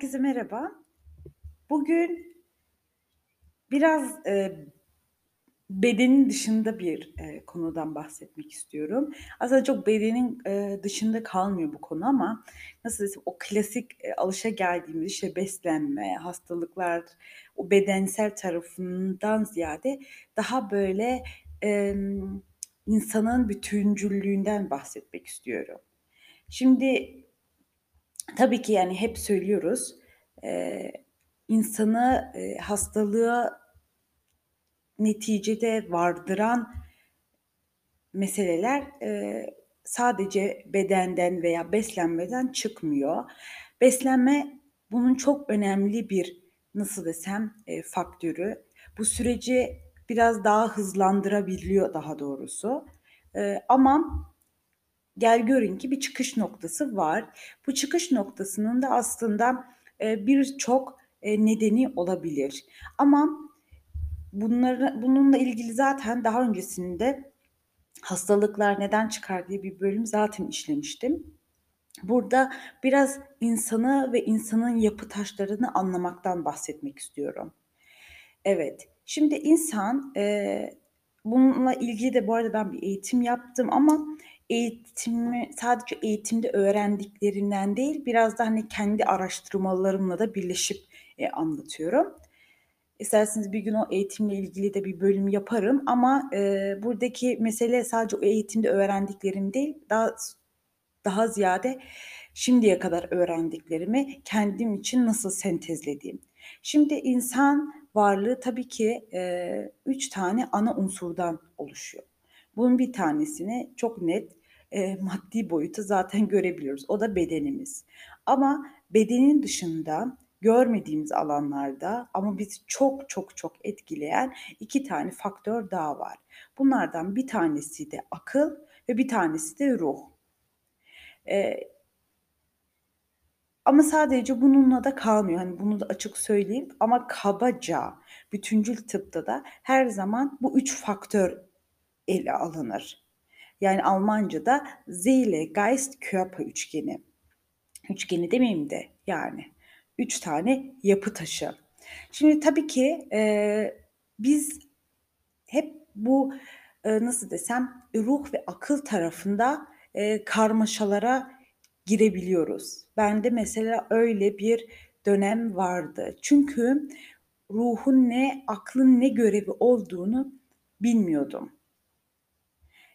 Herkese merhaba. Bugün biraz, eee, bedenin dışında bir, eee, konudan bahsetmek istiyorum. Aslında çok bedenin, eee, dışında kalmıyor bu konu ama nasıl desem, o klasik, eee, alışageldiğimiz, işte, beslenme, hastalıklar, o bedensel tarafından ziyade daha böyle, emm, insanın bütüncüllüğünden bahsetmek istiyorum. Şimdi tabii ki, yani, hep söylüyoruz, eee, insanı, eee, hastalığa neticede vardıran meseleler, eee, sadece bedenden veya beslenmeden çıkmıyor. Beslenme bunun çok önemli bir, nasıl desem, eee, faktörü. Bu süreci biraz daha hızlandırabiliyor daha doğrusu. Eee, ama gel görün ki bir çıkış noktası var. Bu çıkış noktasının da aslında, eee, birçok, eee, nedeni olabilir ama bunları bununla ilgili zaten daha öncesinde hastalıklar neden çıkar diye bir bölüm zaten işlemiştim. Burada biraz insanı ve insanın yapı taşlarını anlamaktan bahsetmek istiyorum. Evet, şimdi insan, eee, bununla ilgili de bu arada ben bir eğitim yaptım ama eğitimi sadece eğitimde öğrendiklerinden değil, biraz da, hani, kendi araştırmalarımla da birleşip, eee, anlatıyorum. İsterseniz bir gün o eğitimle ilgili de bir bölüm yaparım ama, eee, buradaki mesele sadece o eğitimde öğrendiklerim değil, daha daha ziyade şimdiye kadar öğrendiklerimi kendim için nasıl sentezlediğim. Şimdi insan varlığı tabii ki, eee, 3 tane ana unsurdan oluşuyor. Bunun bir tanesini çok net, eee, maddi boyutu zaten görebiliyoruz. O da bedenimiz. Ama bedenin dışında görmediğimiz alanlarda ama bizi çok çok çok etkileyen 2 tane faktör daha var. Bunlardan bir tanesi de akıl ve bir tanesi de ruh. Eee ama sadece bununla da kalmıyor. Hani, bunu da açık söyleyeyim ama kabaca bütüncül tıpta da her zaman bu 3 faktör ele alınır. Yani Almancada Seele, Geist, Körper üçgeni. Üçgeni demeyeyim de yani 3 tane yapı taşı. Şimdi tabii ki, eee, biz hep bu, eee, nasıl desem, ruh ve akıl tarafında, eee, karmaşalara girebiliyoruz. Bende mesela öyle bir dönem vardı. Çünkü ruhun ne, aklın ne görevi olduğunu bilmiyordum.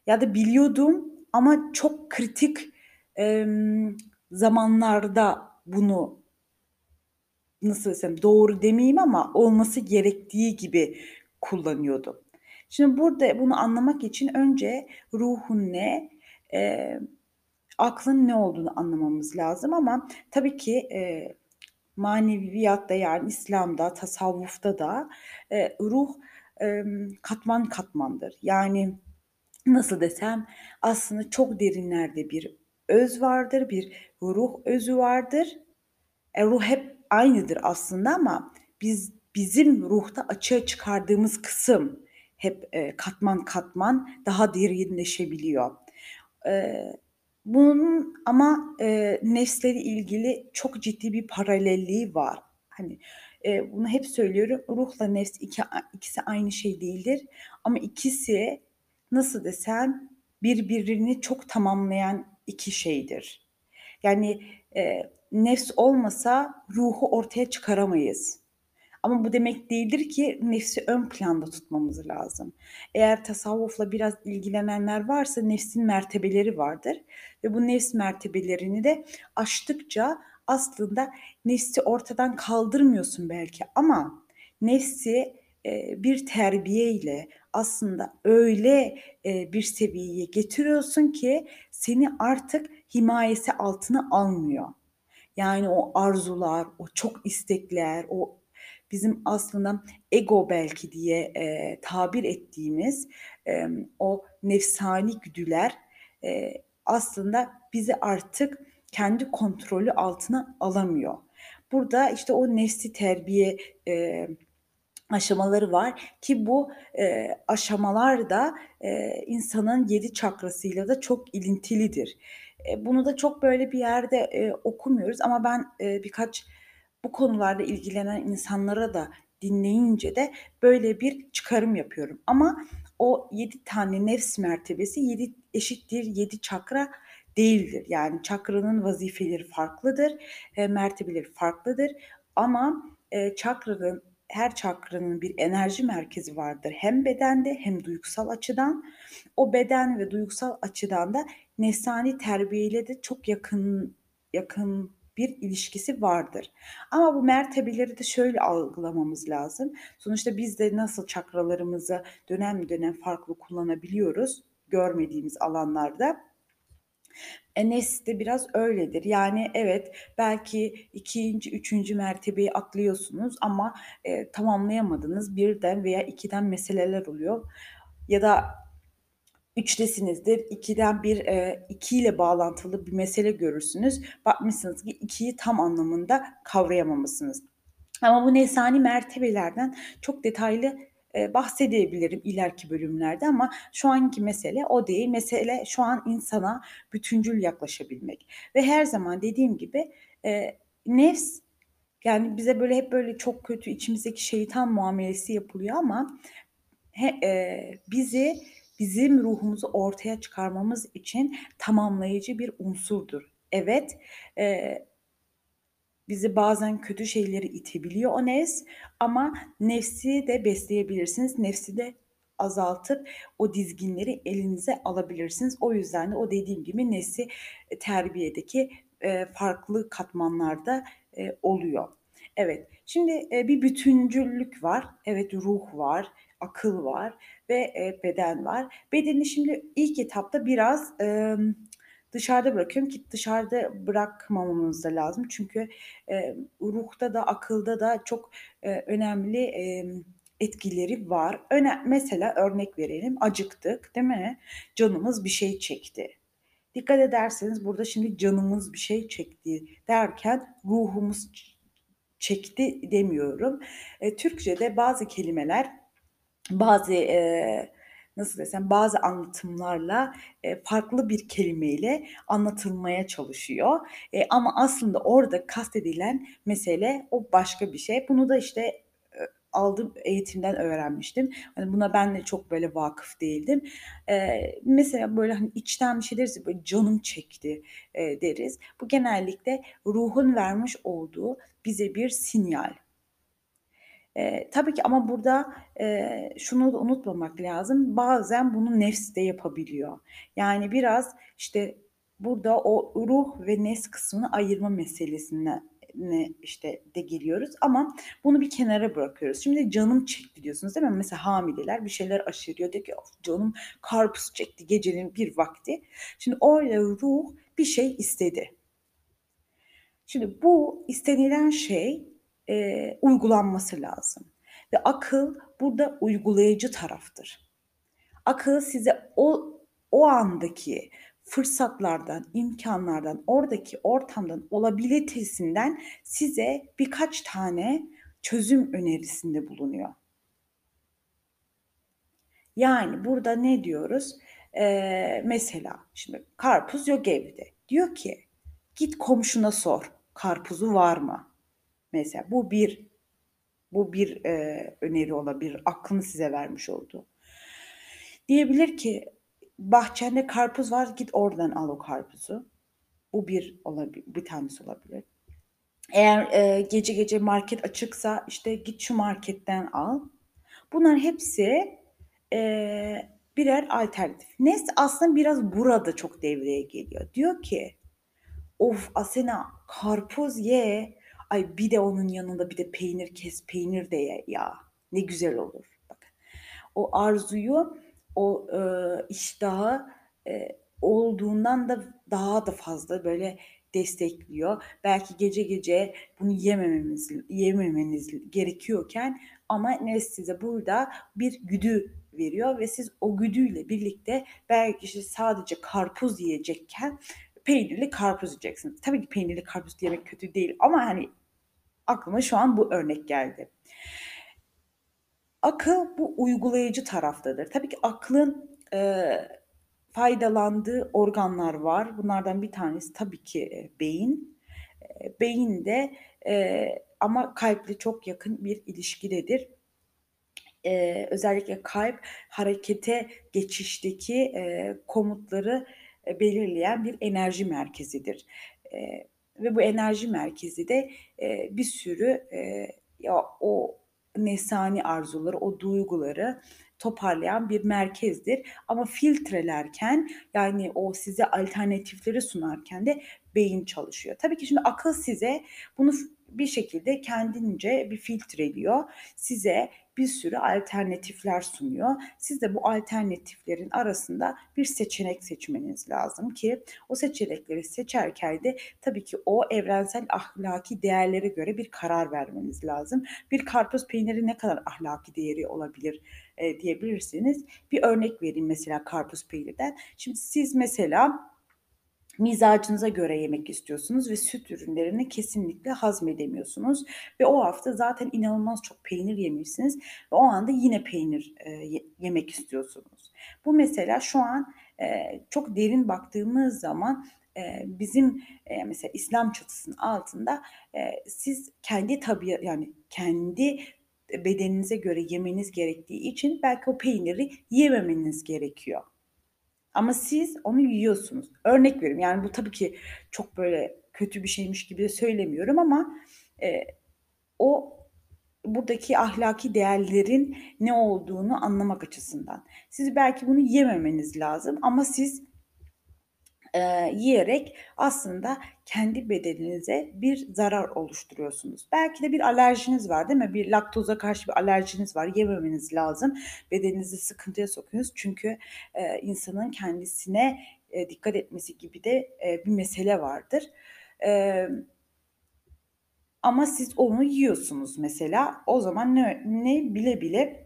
Ya da biliyordum ama çok kritik, emm, zamanlarda bunu nasıl desem, doğru demeyeyim ama olması gerektiği gibi kullanıyordum. Şimdi burada bunu anlamak için önce ruhun ne, eee, aklın ne olduğunu anlamamız lazım ama tabii ki, eee, maneviyatta yani İslam'da, tasavvufta da, eee, ruh, emm, katman katmandır. Yani nasıl desem, aslında çok derinlerde bir öz vardır, bir ruh özü vardır. E, ruh hep aynıdır aslında ama biz bizim ruhta açığa çıkardığımız kısım hep, eee, katman katman daha derinleşebiliyor. Eee, bunun ama, eee, nefsle ilgili çok ciddi bir paralelliği var. Hani, eee, bunu hep söylüyorum, ruhla nefs iki ikisi aynı şey değildir ama ikisi nasıl desem, birbirini çok tamamlayan 2 şeydir. Yani, eee, nefs olmasa ruhu ortaya çıkaramayız. Ama bu demek değildir ki nefsi ön planda tutmamız lazım. Eğer tasavvufla biraz ilgilenenler varsa nefsin mertebeleri vardır ve bu nefs mertebelerini de aştıkça aslında nefsi ortadan kaldırmıyorsun belki ama nefsi, bir terbiyeyle aslında öyle, bir seviyeye getiriyorsun ki seni artık himayesi altına almıyor. Yani o arzular, o çok istekler, o bizim aslında ego belki diye, eee, tabir ettiğimiz, emm, o nefsani güdüler, eee, aslında bizi artık kendi kontrolü altına alamıyor. Burada, işte, o nefsi terbiye, eee, aşamaları var ki bu, eee, aşamalar da, eee, insanın 7 çakrasıyla da çok ilintilidir. Eee, bunu da çok böyle bir yerde, eee, okumuyoruz ama ben, eee, birkaç bu konularla ilgilenen insanlara da dinleyince de böyle bir çıkarım yapıyorum. Ama o 7 tane nefs mertebesi 7 eşittir 7 çakra değildir. Yani çakranın vazifeleri farklıdır, e, mertebeleri farklıdır ama e, çakranın her çakranın bir enerji merkezi vardır. Hem bedende hem duygusal açıdan. O beden ve duygusal açıdan da nefsani terbiyeyle de çok yakın yakın bir ilişkisi vardır. Ama bu mertebeleri de şöyle algılamamız lazım. Sonuçta biz de nasıl çakralarımızı dönem dönem farklı kullanabiliyoruz görmediğimiz alanlarda. Enes de biraz öyledir. Yani evet belki ikinci, üçüncü mertebeyi atlıyorsunuz ama e, tamamlayamadınız. Birden veya ikiden meseleler oluyor. Ya da üçtesinizdir. İkiden bir e, iki ile bağlantılı bir mesele görürsünüz. Bakmışsınız ki ikiyi tam anlamında kavrayamamışsınız. Ama bu nesani mertebelerden çok detaylı e, bahsedebilirim ileriki bölümlerde ama şu anki mesele o değil. Mesele şu an insana bütüncül yaklaşabilmek. Ve her zaman dediğim gibi e, nefs yani bize böyle hep böyle çok kötü içimizdeki şeytan muamelesi yapılıyor ama he, e, bizi bizim ruhumuzu ortaya çıkarmamız için tamamlayıcı bir unsurdur. Evet, e, bizi bazen kötü şeyleri itebiliyor o nefs ama nefsi de besleyebilirsiniz. Nefsi de azaltıp o dizginleri elinize alabilirsiniz. O yüzden de o dediğim gibi nefsi e, terbiyedeki e, farklı katmanlarda e, oluyor. Evet, şimdi bir bütüncüllük var. Evet, ruh var, akıl var ve beden var. Bedeni şimdi ilk etapta biraz dışarıda bırakıyorum ki dışarıda bırakmamamız da lazım. Çünkü e, ruhta da akılda da çok e, önemli e, etkileri var. Öne mesela örnek verelim acıktık değil mi? Canımız bir şey çekti. Dikkat ederseniz burada şimdi canımız bir şey çekti derken ruhumuz çekti demiyorum. E, Türkçe'de bazı kelimeler bazı e, nasıl desem bazı anlatımlarla e, farklı bir kelimeyle anlatılmaya çalışıyor. E, ama aslında orada kastedilen mesele o başka bir şey. Bunu da işte e, aldığım eğitimden öğrenmiştim. Hani buna ben de çok böyle vakıf değildim. E, mesela böyle hani içten bir şey deriz böyle canım çekti e, deriz. Bu genellikle ruhun vermiş olduğu bize bir sinyal. Eee, tabii ki ama burada, eee, şunu da unutmamak lazım. Bazen bunu nefs de yapabiliyor. Yani biraz, işte, burada o ruh ve nefs kısmını ayırma meselesine ne işte de geliyoruz ama bunu bir kenara bırakıyoruz. Şimdi canım çekti diyorsunuz değil mi? Mesela hamileler bir şeyler aşırıyor. Diyor ki of canım karpuz çekti gecenin bir vakti. Şimdi orada ruh bir şey istedi. Şimdi bu istenilen şey e, uygulanması lazım. Ve akıl burada uygulayıcı taraftır. Akıl size o o andaki fırsatlardan, imkanlardan, oradaki ortamdan, olabilitesinden size birkaç tane çözüm önerisinde bulunuyor. Yani burada ne diyoruz? Ee, mesela şimdi karpuz yok evde. Diyor ki git komşuna sor karpuzu var mı? Mesela bu bir bu bir e, öneri olabilir. Aklını size vermiş oldu. Diyebilir ki bahçende karpuz var git oradan al o karpuzu. Bu bir olabilir, bir tanesi olabilir. Eğer e, gece gece market açıksa işte git şu marketten al. Bunlar hepsi e, birer alternatif. Nes aslında biraz burada çok devreye geliyor. Diyor ki of Asena karpuz ye Ay bir de onun yanında bir de peynir kes, peynir de ye ya. Ne güzel olur. Bak. O arzuyu, o e, iştahı e, olduğundan da daha da fazla böyle destekliyor. Belki gece gece bunu yemememiz yememeniz gerekiyorken ama ne size burada bir güdü veriyor ve siz o güdüyle birlikte belki işte sadece karpuz yiyecekken peynirli karpuz yiyeceksiniz. Tabii ki peynirli karpuz yemek kötü değil ama hani aklıma şu an bu örnek geldi. Akıl bu uygulayıcı taraftadır. Tabii ki aklın e, faydalandığı organlar var. Bunlardan bir tanesi tabii ki e, beyin. E, beyin de e, ama kalple çok yakın bir ilişkidedir. Eee, özellikle kalp harekete geçişteki, eee, komutları, eee, belirleyen bir enerji merkezidir. Eee, ve bu enerji merkezi de, eee, bir sürü, eee, ya, o nefsani arzuları, o duyguları toparlayan bir merkezdir ama filtrelerken, yani, o size alternatifleri sunarken de beyin çalışıyor. Tabii ki şimdi akıl size bunu bir şekilde kendince bir filtreliyor. Size bir sürü alternatifler sunuyor. Siz de bu alternatiflerin arasında bir seçenek seçmeniz lazım ki o seçenekleri seçerken de tabii ki o evrensel ahlaki değerlere göre bir karar vermeniz lazım. Bir karpuz peyniri ne kadar ahlaki değeri olabilir, eee, diyebilirsiniz. Bir örnek vereyim mesela karpuz peynirden. Şimdi siz mesela Mizacınıza göre yemek istiyorsunuz ve süt ürünlerini kesinlikle hazmedemiyorsunuz ve o hafta zaten inanılmaz çok peynir yemişsiniz ve o anda yine peynir, ye yemek istiyorsunuz. Bu mesela şu an, eee, çok derin baktığımız zaman, eee, bizim, eee, mesela İslam çatısının altında, eee, siz kendi tabiat yani kendi bedeninize göre yemeniz gerektiği için belki o peyniri yememeniz gerekiyor. Ama siz onu yiyorsunuz. Örnek veriyorum, yani bu tabii ki çok böyle kötü bir şeymiş gibi de söylemiyorum ama, eee, o buradaki ahlaki değerlerin ne olduğunu anlamak açısından. Siz belki bunu yememeniz lazım ama siz Eee, yiyerek aslında kendi bedeninize bir zarar oluşturuyorsunuz. Belki de bir alerjiniz var, değil mi? Bir laktoza karşı bir alerjiniz var, yememeniz lazım. Bedeninizi sıkıntıya sokuyorsunuz çünkü, eee, insanın kendisine, eee, dikkat etmesi gibi de, eee, bir mesele vardır. Emm, ama siz onu yiyorsunuz mesela. O zaman ne ne bile bile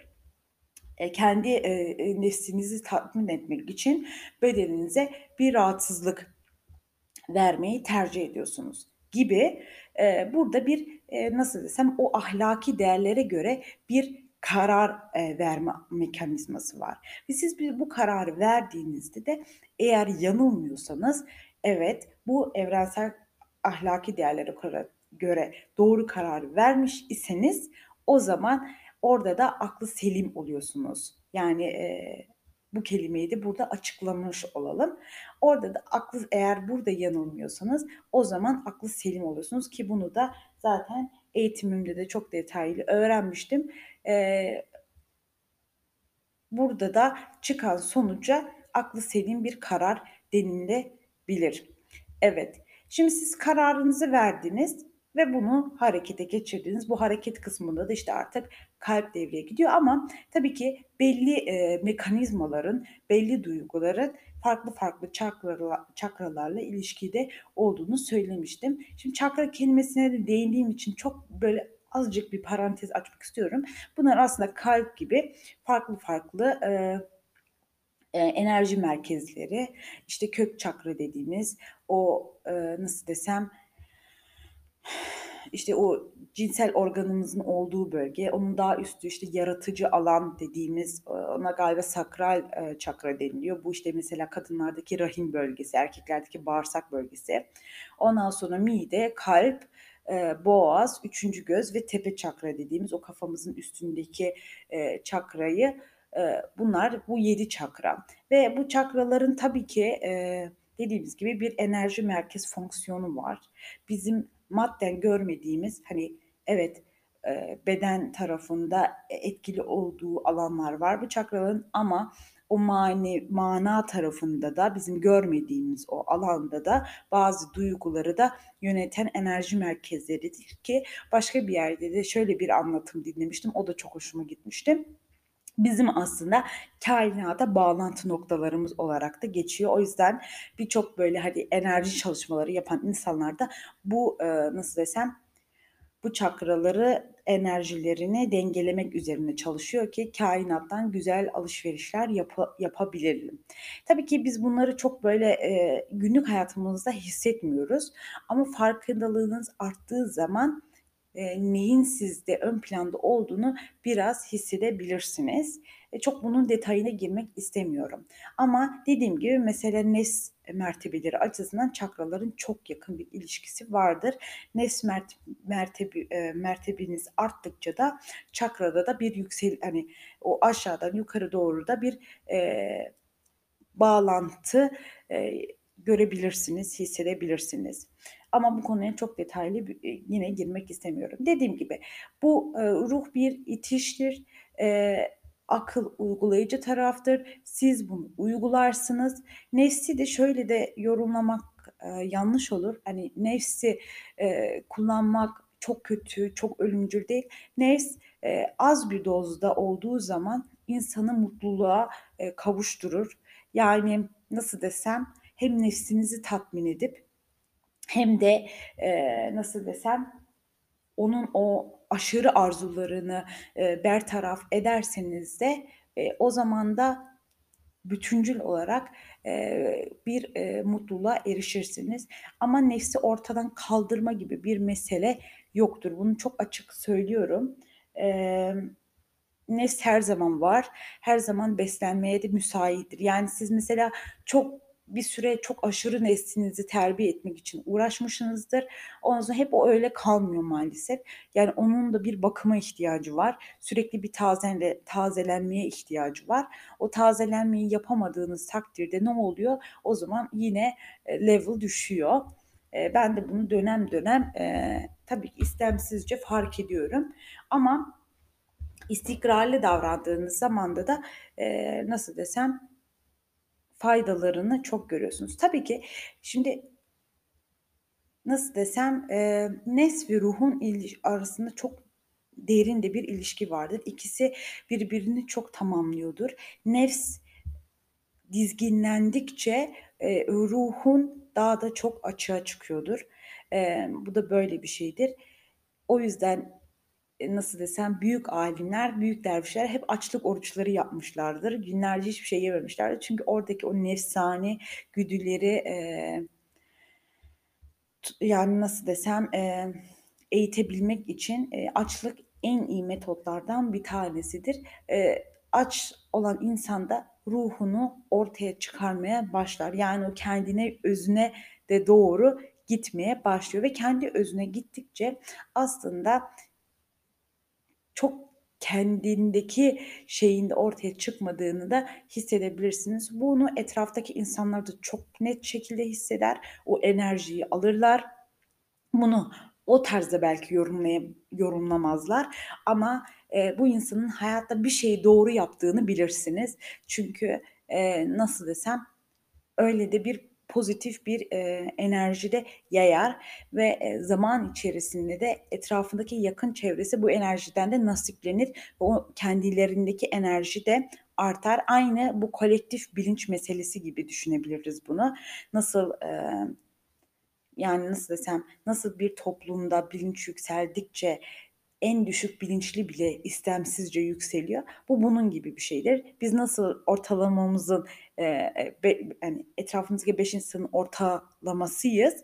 kendi, eee, eee, nefsinizi tatmin etmek için bedeninize bir rahatsızlık vermeyi tercih ediyorsunuz gibi, burada bir, nasıl desem, o ahlaki değerlere göre bir karar, verme mekanizması var. Ve siz bu kararı verdiğinizde de eğer yanılmıyorsanız, evet, bu evrensel ahlaki değerlere göre doğru kararı vermiş iseniz o zaman orada da aklı selim oluyorsunuz. Yani, eee, bu kelimeyi de burada açıklamış olalım. Orada da aklı eğer burada yanılmıyorsanız o zaman aklı selim oluyorsunuz ki bunu da zaten eğitimimde de çok detaylı öğrenmiştim. Eee, burada da çıkan sonuca aklı selim bir karar denilebilir. Evet, şimdi siz kararınızı verdiniz ve bunu harekete geçirdiniz. Bu hareket kısmında da, işte, artık kalp devreye gidiyor ama tabii ki belli, eee, mekanizmaların, belli duyguların farklı farklı çakrala çakralarla ilişkide olduğunu söylemiştim. Şimdi çakra kelimesine de değindiğim için çok böyle azıcık bir parantez açmak istiyorum. Bunlar aslında kalp gibi farklı farklı, eee, eee, enerji merkezleri, işte, kök çakra dediğimiz o, eee, nasıl desem, işte, o cinsel organımızın olduğu bölge, onun daha üstü, işte, yaratıcı alan dediğimiz, eee, ona galiba sakral, eee, çakra deniliyor. Bu, işte, mesela kadınlardaki rahim bölgesi, erkeklerdeki bağırsak bölgesi. Ondan sonra mide, kalp, eee, boğaz, üçüncü göz ve tepe çakra dediğimiz o kafamızın üstündeki, çakrayı, bunlar bu 7 çakra ve bu çakraların tabii ki, dediğimiz gibi bir enerji merkez fonksiyonu var. Bizim madden görmediğimiz, hani, evet, eee, beden tarafında e etkili olduğu alanlar var bu çakraların ama o mani mana tarafında da bizim görmediğimiz o alanda da bazı duyguları da yöneten enerji merkezleridir ki başka bir yerde de şöyle bir anlatım dinlemiştim. O da çok hoşuma gitmişti. Bizim aslında kainata bağlantı noktalarımız olarak da geçiyor. O yüzden birçok böyle, hani, enerji çalışmaları yapan insanlar da bu, eee, nasıl desem, bu çakraları, enerjilerini dengelemek üzerine çalışıyor ki kainattan güzel alışverişler yapa yapabilelim. Tabii ki biz bunları çok böyle, eee, günlük hayatımızda hissetmiyoruz ama farkındalığınız arttığı zaman, eee, neyin sizde ön planda olduğunu biraz hissedebilirsiniz. E, çok bunun detayına girmek istemiyorum. Ama dediğim gibi mesela nes mertebeleri açısından çakraların çok yakın bir ilişkisi vardır. Nes mert mertebi eee, mertebeniz arttıkça da çakrada da bir yüksel hani o aşağıdan yukarı doğru da bir eee, bağlantı eee, görebilirsiniz, hissedebilirsiniz. Ama bu konuya çok detaylı e, yine girmek istemiyorum. Dediğim gibi bu e, ruh bir itiştir. E, akıl uygulayıcı taraftır. Siz bunu uygularsınız. Nefsi de şöyle de yorumlamak e, yanlış olur. Hani nefsi e, kullanmak çok kötü, çok ölümcül değil. Nefs e, az bir dozda olduğu zaman insanı mutluluğa e, kavuşturur. Yani nasıl desem hem nefsinizi tatmin edip hem de e, nasıl desem onun o aşırı arzularını e, bertaraf ederseniz de e, o zaman da bütüncül olarak e, bir e, mutluluğa erişirsiniz. Ama nefsi ortadan kaldırma gibi bir mesele yoktur. Bunu çok açık söylüyorum. E, nefs her zaman var. Her zaman beslenmeye de müsaittir. Yani siz mesela çok bir süre çok aşırı neslinizi terbiye etmek için uğraşmışsınızdır. Ondan sonra hep o öyle kalmıyor maalesef. Yani onun da bir bakıma ihtiyacı var. Sürekli bir tazele, tazelenmeye ihtiyacı var. O tazelenmeyi yapamadığınız takdirde ne oluyor? O zaman yine e, level düşüyor. E, ben de bunu dönem dönem e, tabii ki istemsizce fark ediyorum. Ama istikrarlı davrandığınız zamanda da nasıl desem faydalarını çok görüyorsunuz. Tabii ki şimdi nasıl desem e, nefs ve ruhun arasında çok derin de bir ilişki vardır. İkisi birbirini çok tamamlıyordur. Nefs dizginlendikçe e, ruhun daha da çok açığa çıkıyordur. E, bu da böyle bir şeydir. O yüzden nasıl desem büyük alimler, büyük dervişler hep açlık oruçları yapmışlardır. Günlerce hiçbir şey yememişlerdir. Çünkü oradaki o nefsani güdüleri e, yani nasıl desem e, eğitebilmek için e, açlık en iyi metotlardan bir tanesidir. E, aç olan insan da ruhunu ortaya çıkarmaya başlar. Yani o kendine, özüne de doğru gitmeye başlıyor ve kendi özüne gittikçe aslında çok kendindeki şeyin ortaya çıkmadığını da hissedebilirsiniz. Bunu etraftaki insanlar da çok net şekilde hisseder. O enerjiyi alırlar. Bunu o tarzda belki yorumlay yorumlamazlar ama e, bu insanın hayatta bir şeyi doğru yaptığını bilirsiniz. Çünkü e, nasıl desem öyle de bir pozitif bir e, enerjide yayar ve e, zaman içerisinde de etrafındaki yakın çevresi bu enerjiden de nasiplenir ve o kendilerindeki enerji de artar. Aynı bu kolektif bilinç meselesi gibi düşünebiliriz bunu. Nasıl e, yani nasıl desem nasıl bir toplumda bilinç yükseldikçe en düşük bilinçli bile istemsizce yükseliyor. Bu bunun gibi bir şeydir. Biz nasıl ortalamamızın e, be, yani etrafımızdaki beş insanın ortalamasıyız.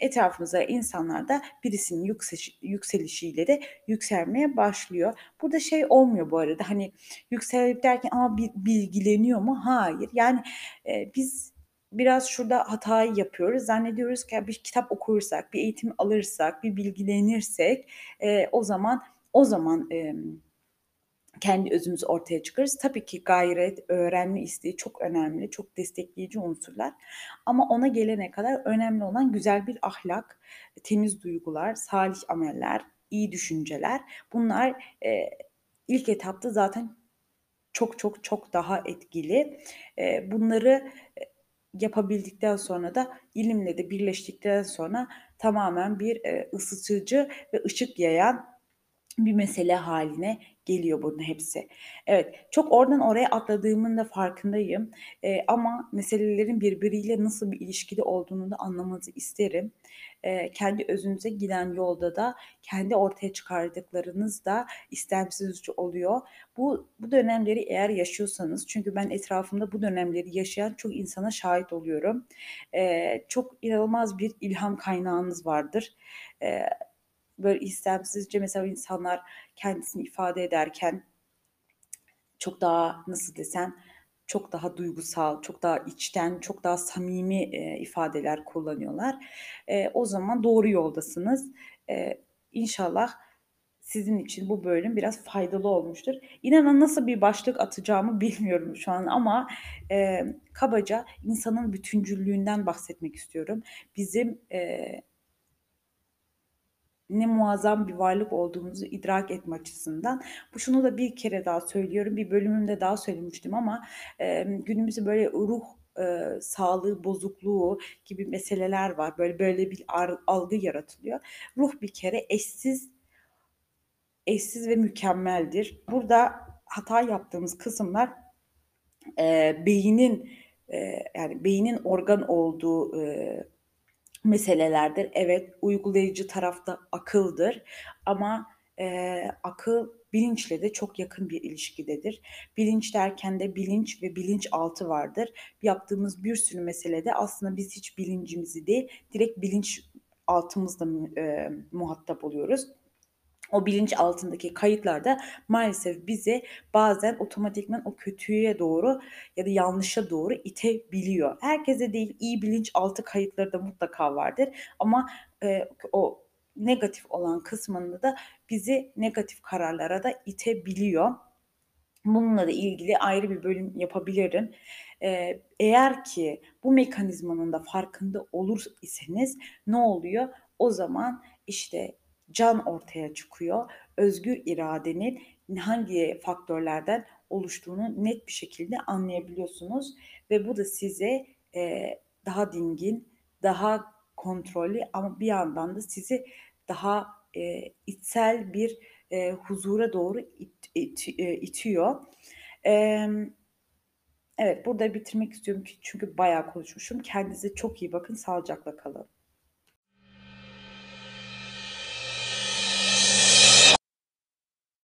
Etrafımızda insanlar da birisinin yükseliş, yükselişiyle de yükselmeye başlıyor. Burada şey olmuyor bu arada hani yükselip derken ama bilgileniyor mu? Hayır. Yani e, biz biraz şurada hatayı yapıyoruz. Zannediyoruz ki bir kitap okursak, bir eğitim alırsak, bir bilgilenirsek e, o zaman o zaman e, kendi özümüzü ortaya çıkarız. Tabii ki gayret, öğrenme isteği çok önemli, çok destekleyici unsurlar. Ama ona gelene kadar önemli olan güzel bir ahlak, temiz duygular, salih ameller, iyi düşünceler. Bunlar e, ilk etapta zaten çok çok çok daha etkili. E, bunları yapabildikten sonra da ilimle de birleştikten sonra tamamen bir e, ısıtıcı ve ışık yayan bir mesele haline geliyor bunun hepsi. Evet, çok oradan oraya atladığımın da farkındayım. E, ama meselelerin birbiriyle nasıl bir ilişkide olduğunu da anlamanızı isterim e, kendi özünüze giden yolda da kendi ortaya çıkardıklarınız da istemsizce oluyor. Bu, bu dönemleri eğer yaşıyorsanız çünkü ben etrafımda bu dönemleri yaşayan çok insana şahit oluyorum. E, çok inanılmaz bir ilham kaynağınız vardır. E, böyle istemsizce mesela insanlar kendisini ifade ederken çok daha nasıl desem, çok daha duygusal, çok daha içten, çok daha samimi, eee, ifadeler kullanıyorlar. Eee, o zaman doğru yoldasınız. Eee, inşallah sizin için bu bölüm biraz faydalı olmuştur. İnanın nasıl bir başlık atacağımı bilmiyorum şu an ama, eee, kabaca insanın bütüncüllüğünden bahsetmek istiyorum. Bizim, eee ne muazzam bir varlık olduğumuzu idrak etme açısından. Bu şunu da bir kere daha söylüyorum, bir bölümümde daha söylemiştim ama, emm, günümüzde böyle ruh, eee, sağlığı bozukluğu gibi meseleler var. Böyle böyle bir algı yaratılıyor. Ruh bir kere eşsiz eşsiz ve mükemmeldir. Burada hata yaptığımız kısımlar, eee, beynin, eee, yani beynin organ olduğu, eee, meselelerdir. Evet, uygulayıcı taraf da akıldır ama, eee, akıl bilinçle de çok yakın bir ilişkidedir. Bilinç derken de bilinç ve bilinçaltı vardır. Yaptığımız bir sürü meselede aslında biz hiç bilincimizi değil, direkt bilinçaltımızla mü eee, muhatap oluyoruz. O bilinç altındaki kayıtlar da maalesef bizi bazen otomatikman o kötüye doğru ya da yanlışa doğru itebiliyor. Herkese değil, iyi bilinçaltı kayıtları da mutlaka vardır ama, eee, o negatif olan kısmında da bizi negatif kararlara da itebiliyor. Bununla da ilgili ayrı bir bölüm yapabilirim. Eee, eğer ki bu mekanizmanın da farkında olur iseniz ne oluyor? O zaman, işte, can ortaya çıkıyor. Özgür iradenin hangi faktörlerden oluştuğunu net bir şekilde anlayabiliyorsunuz ve bu da size, eee, daha dingin, daha kontrollü ama bir yandan da sizi daha, eee, içsel bir, eee, huzura doğru it it eee, itiyor. Emm, evet, burada bitirmek istiyorum ki çünkü bayağı konuşmuşum. Kendinize çok iyi bakın, sağlıcakla kalın.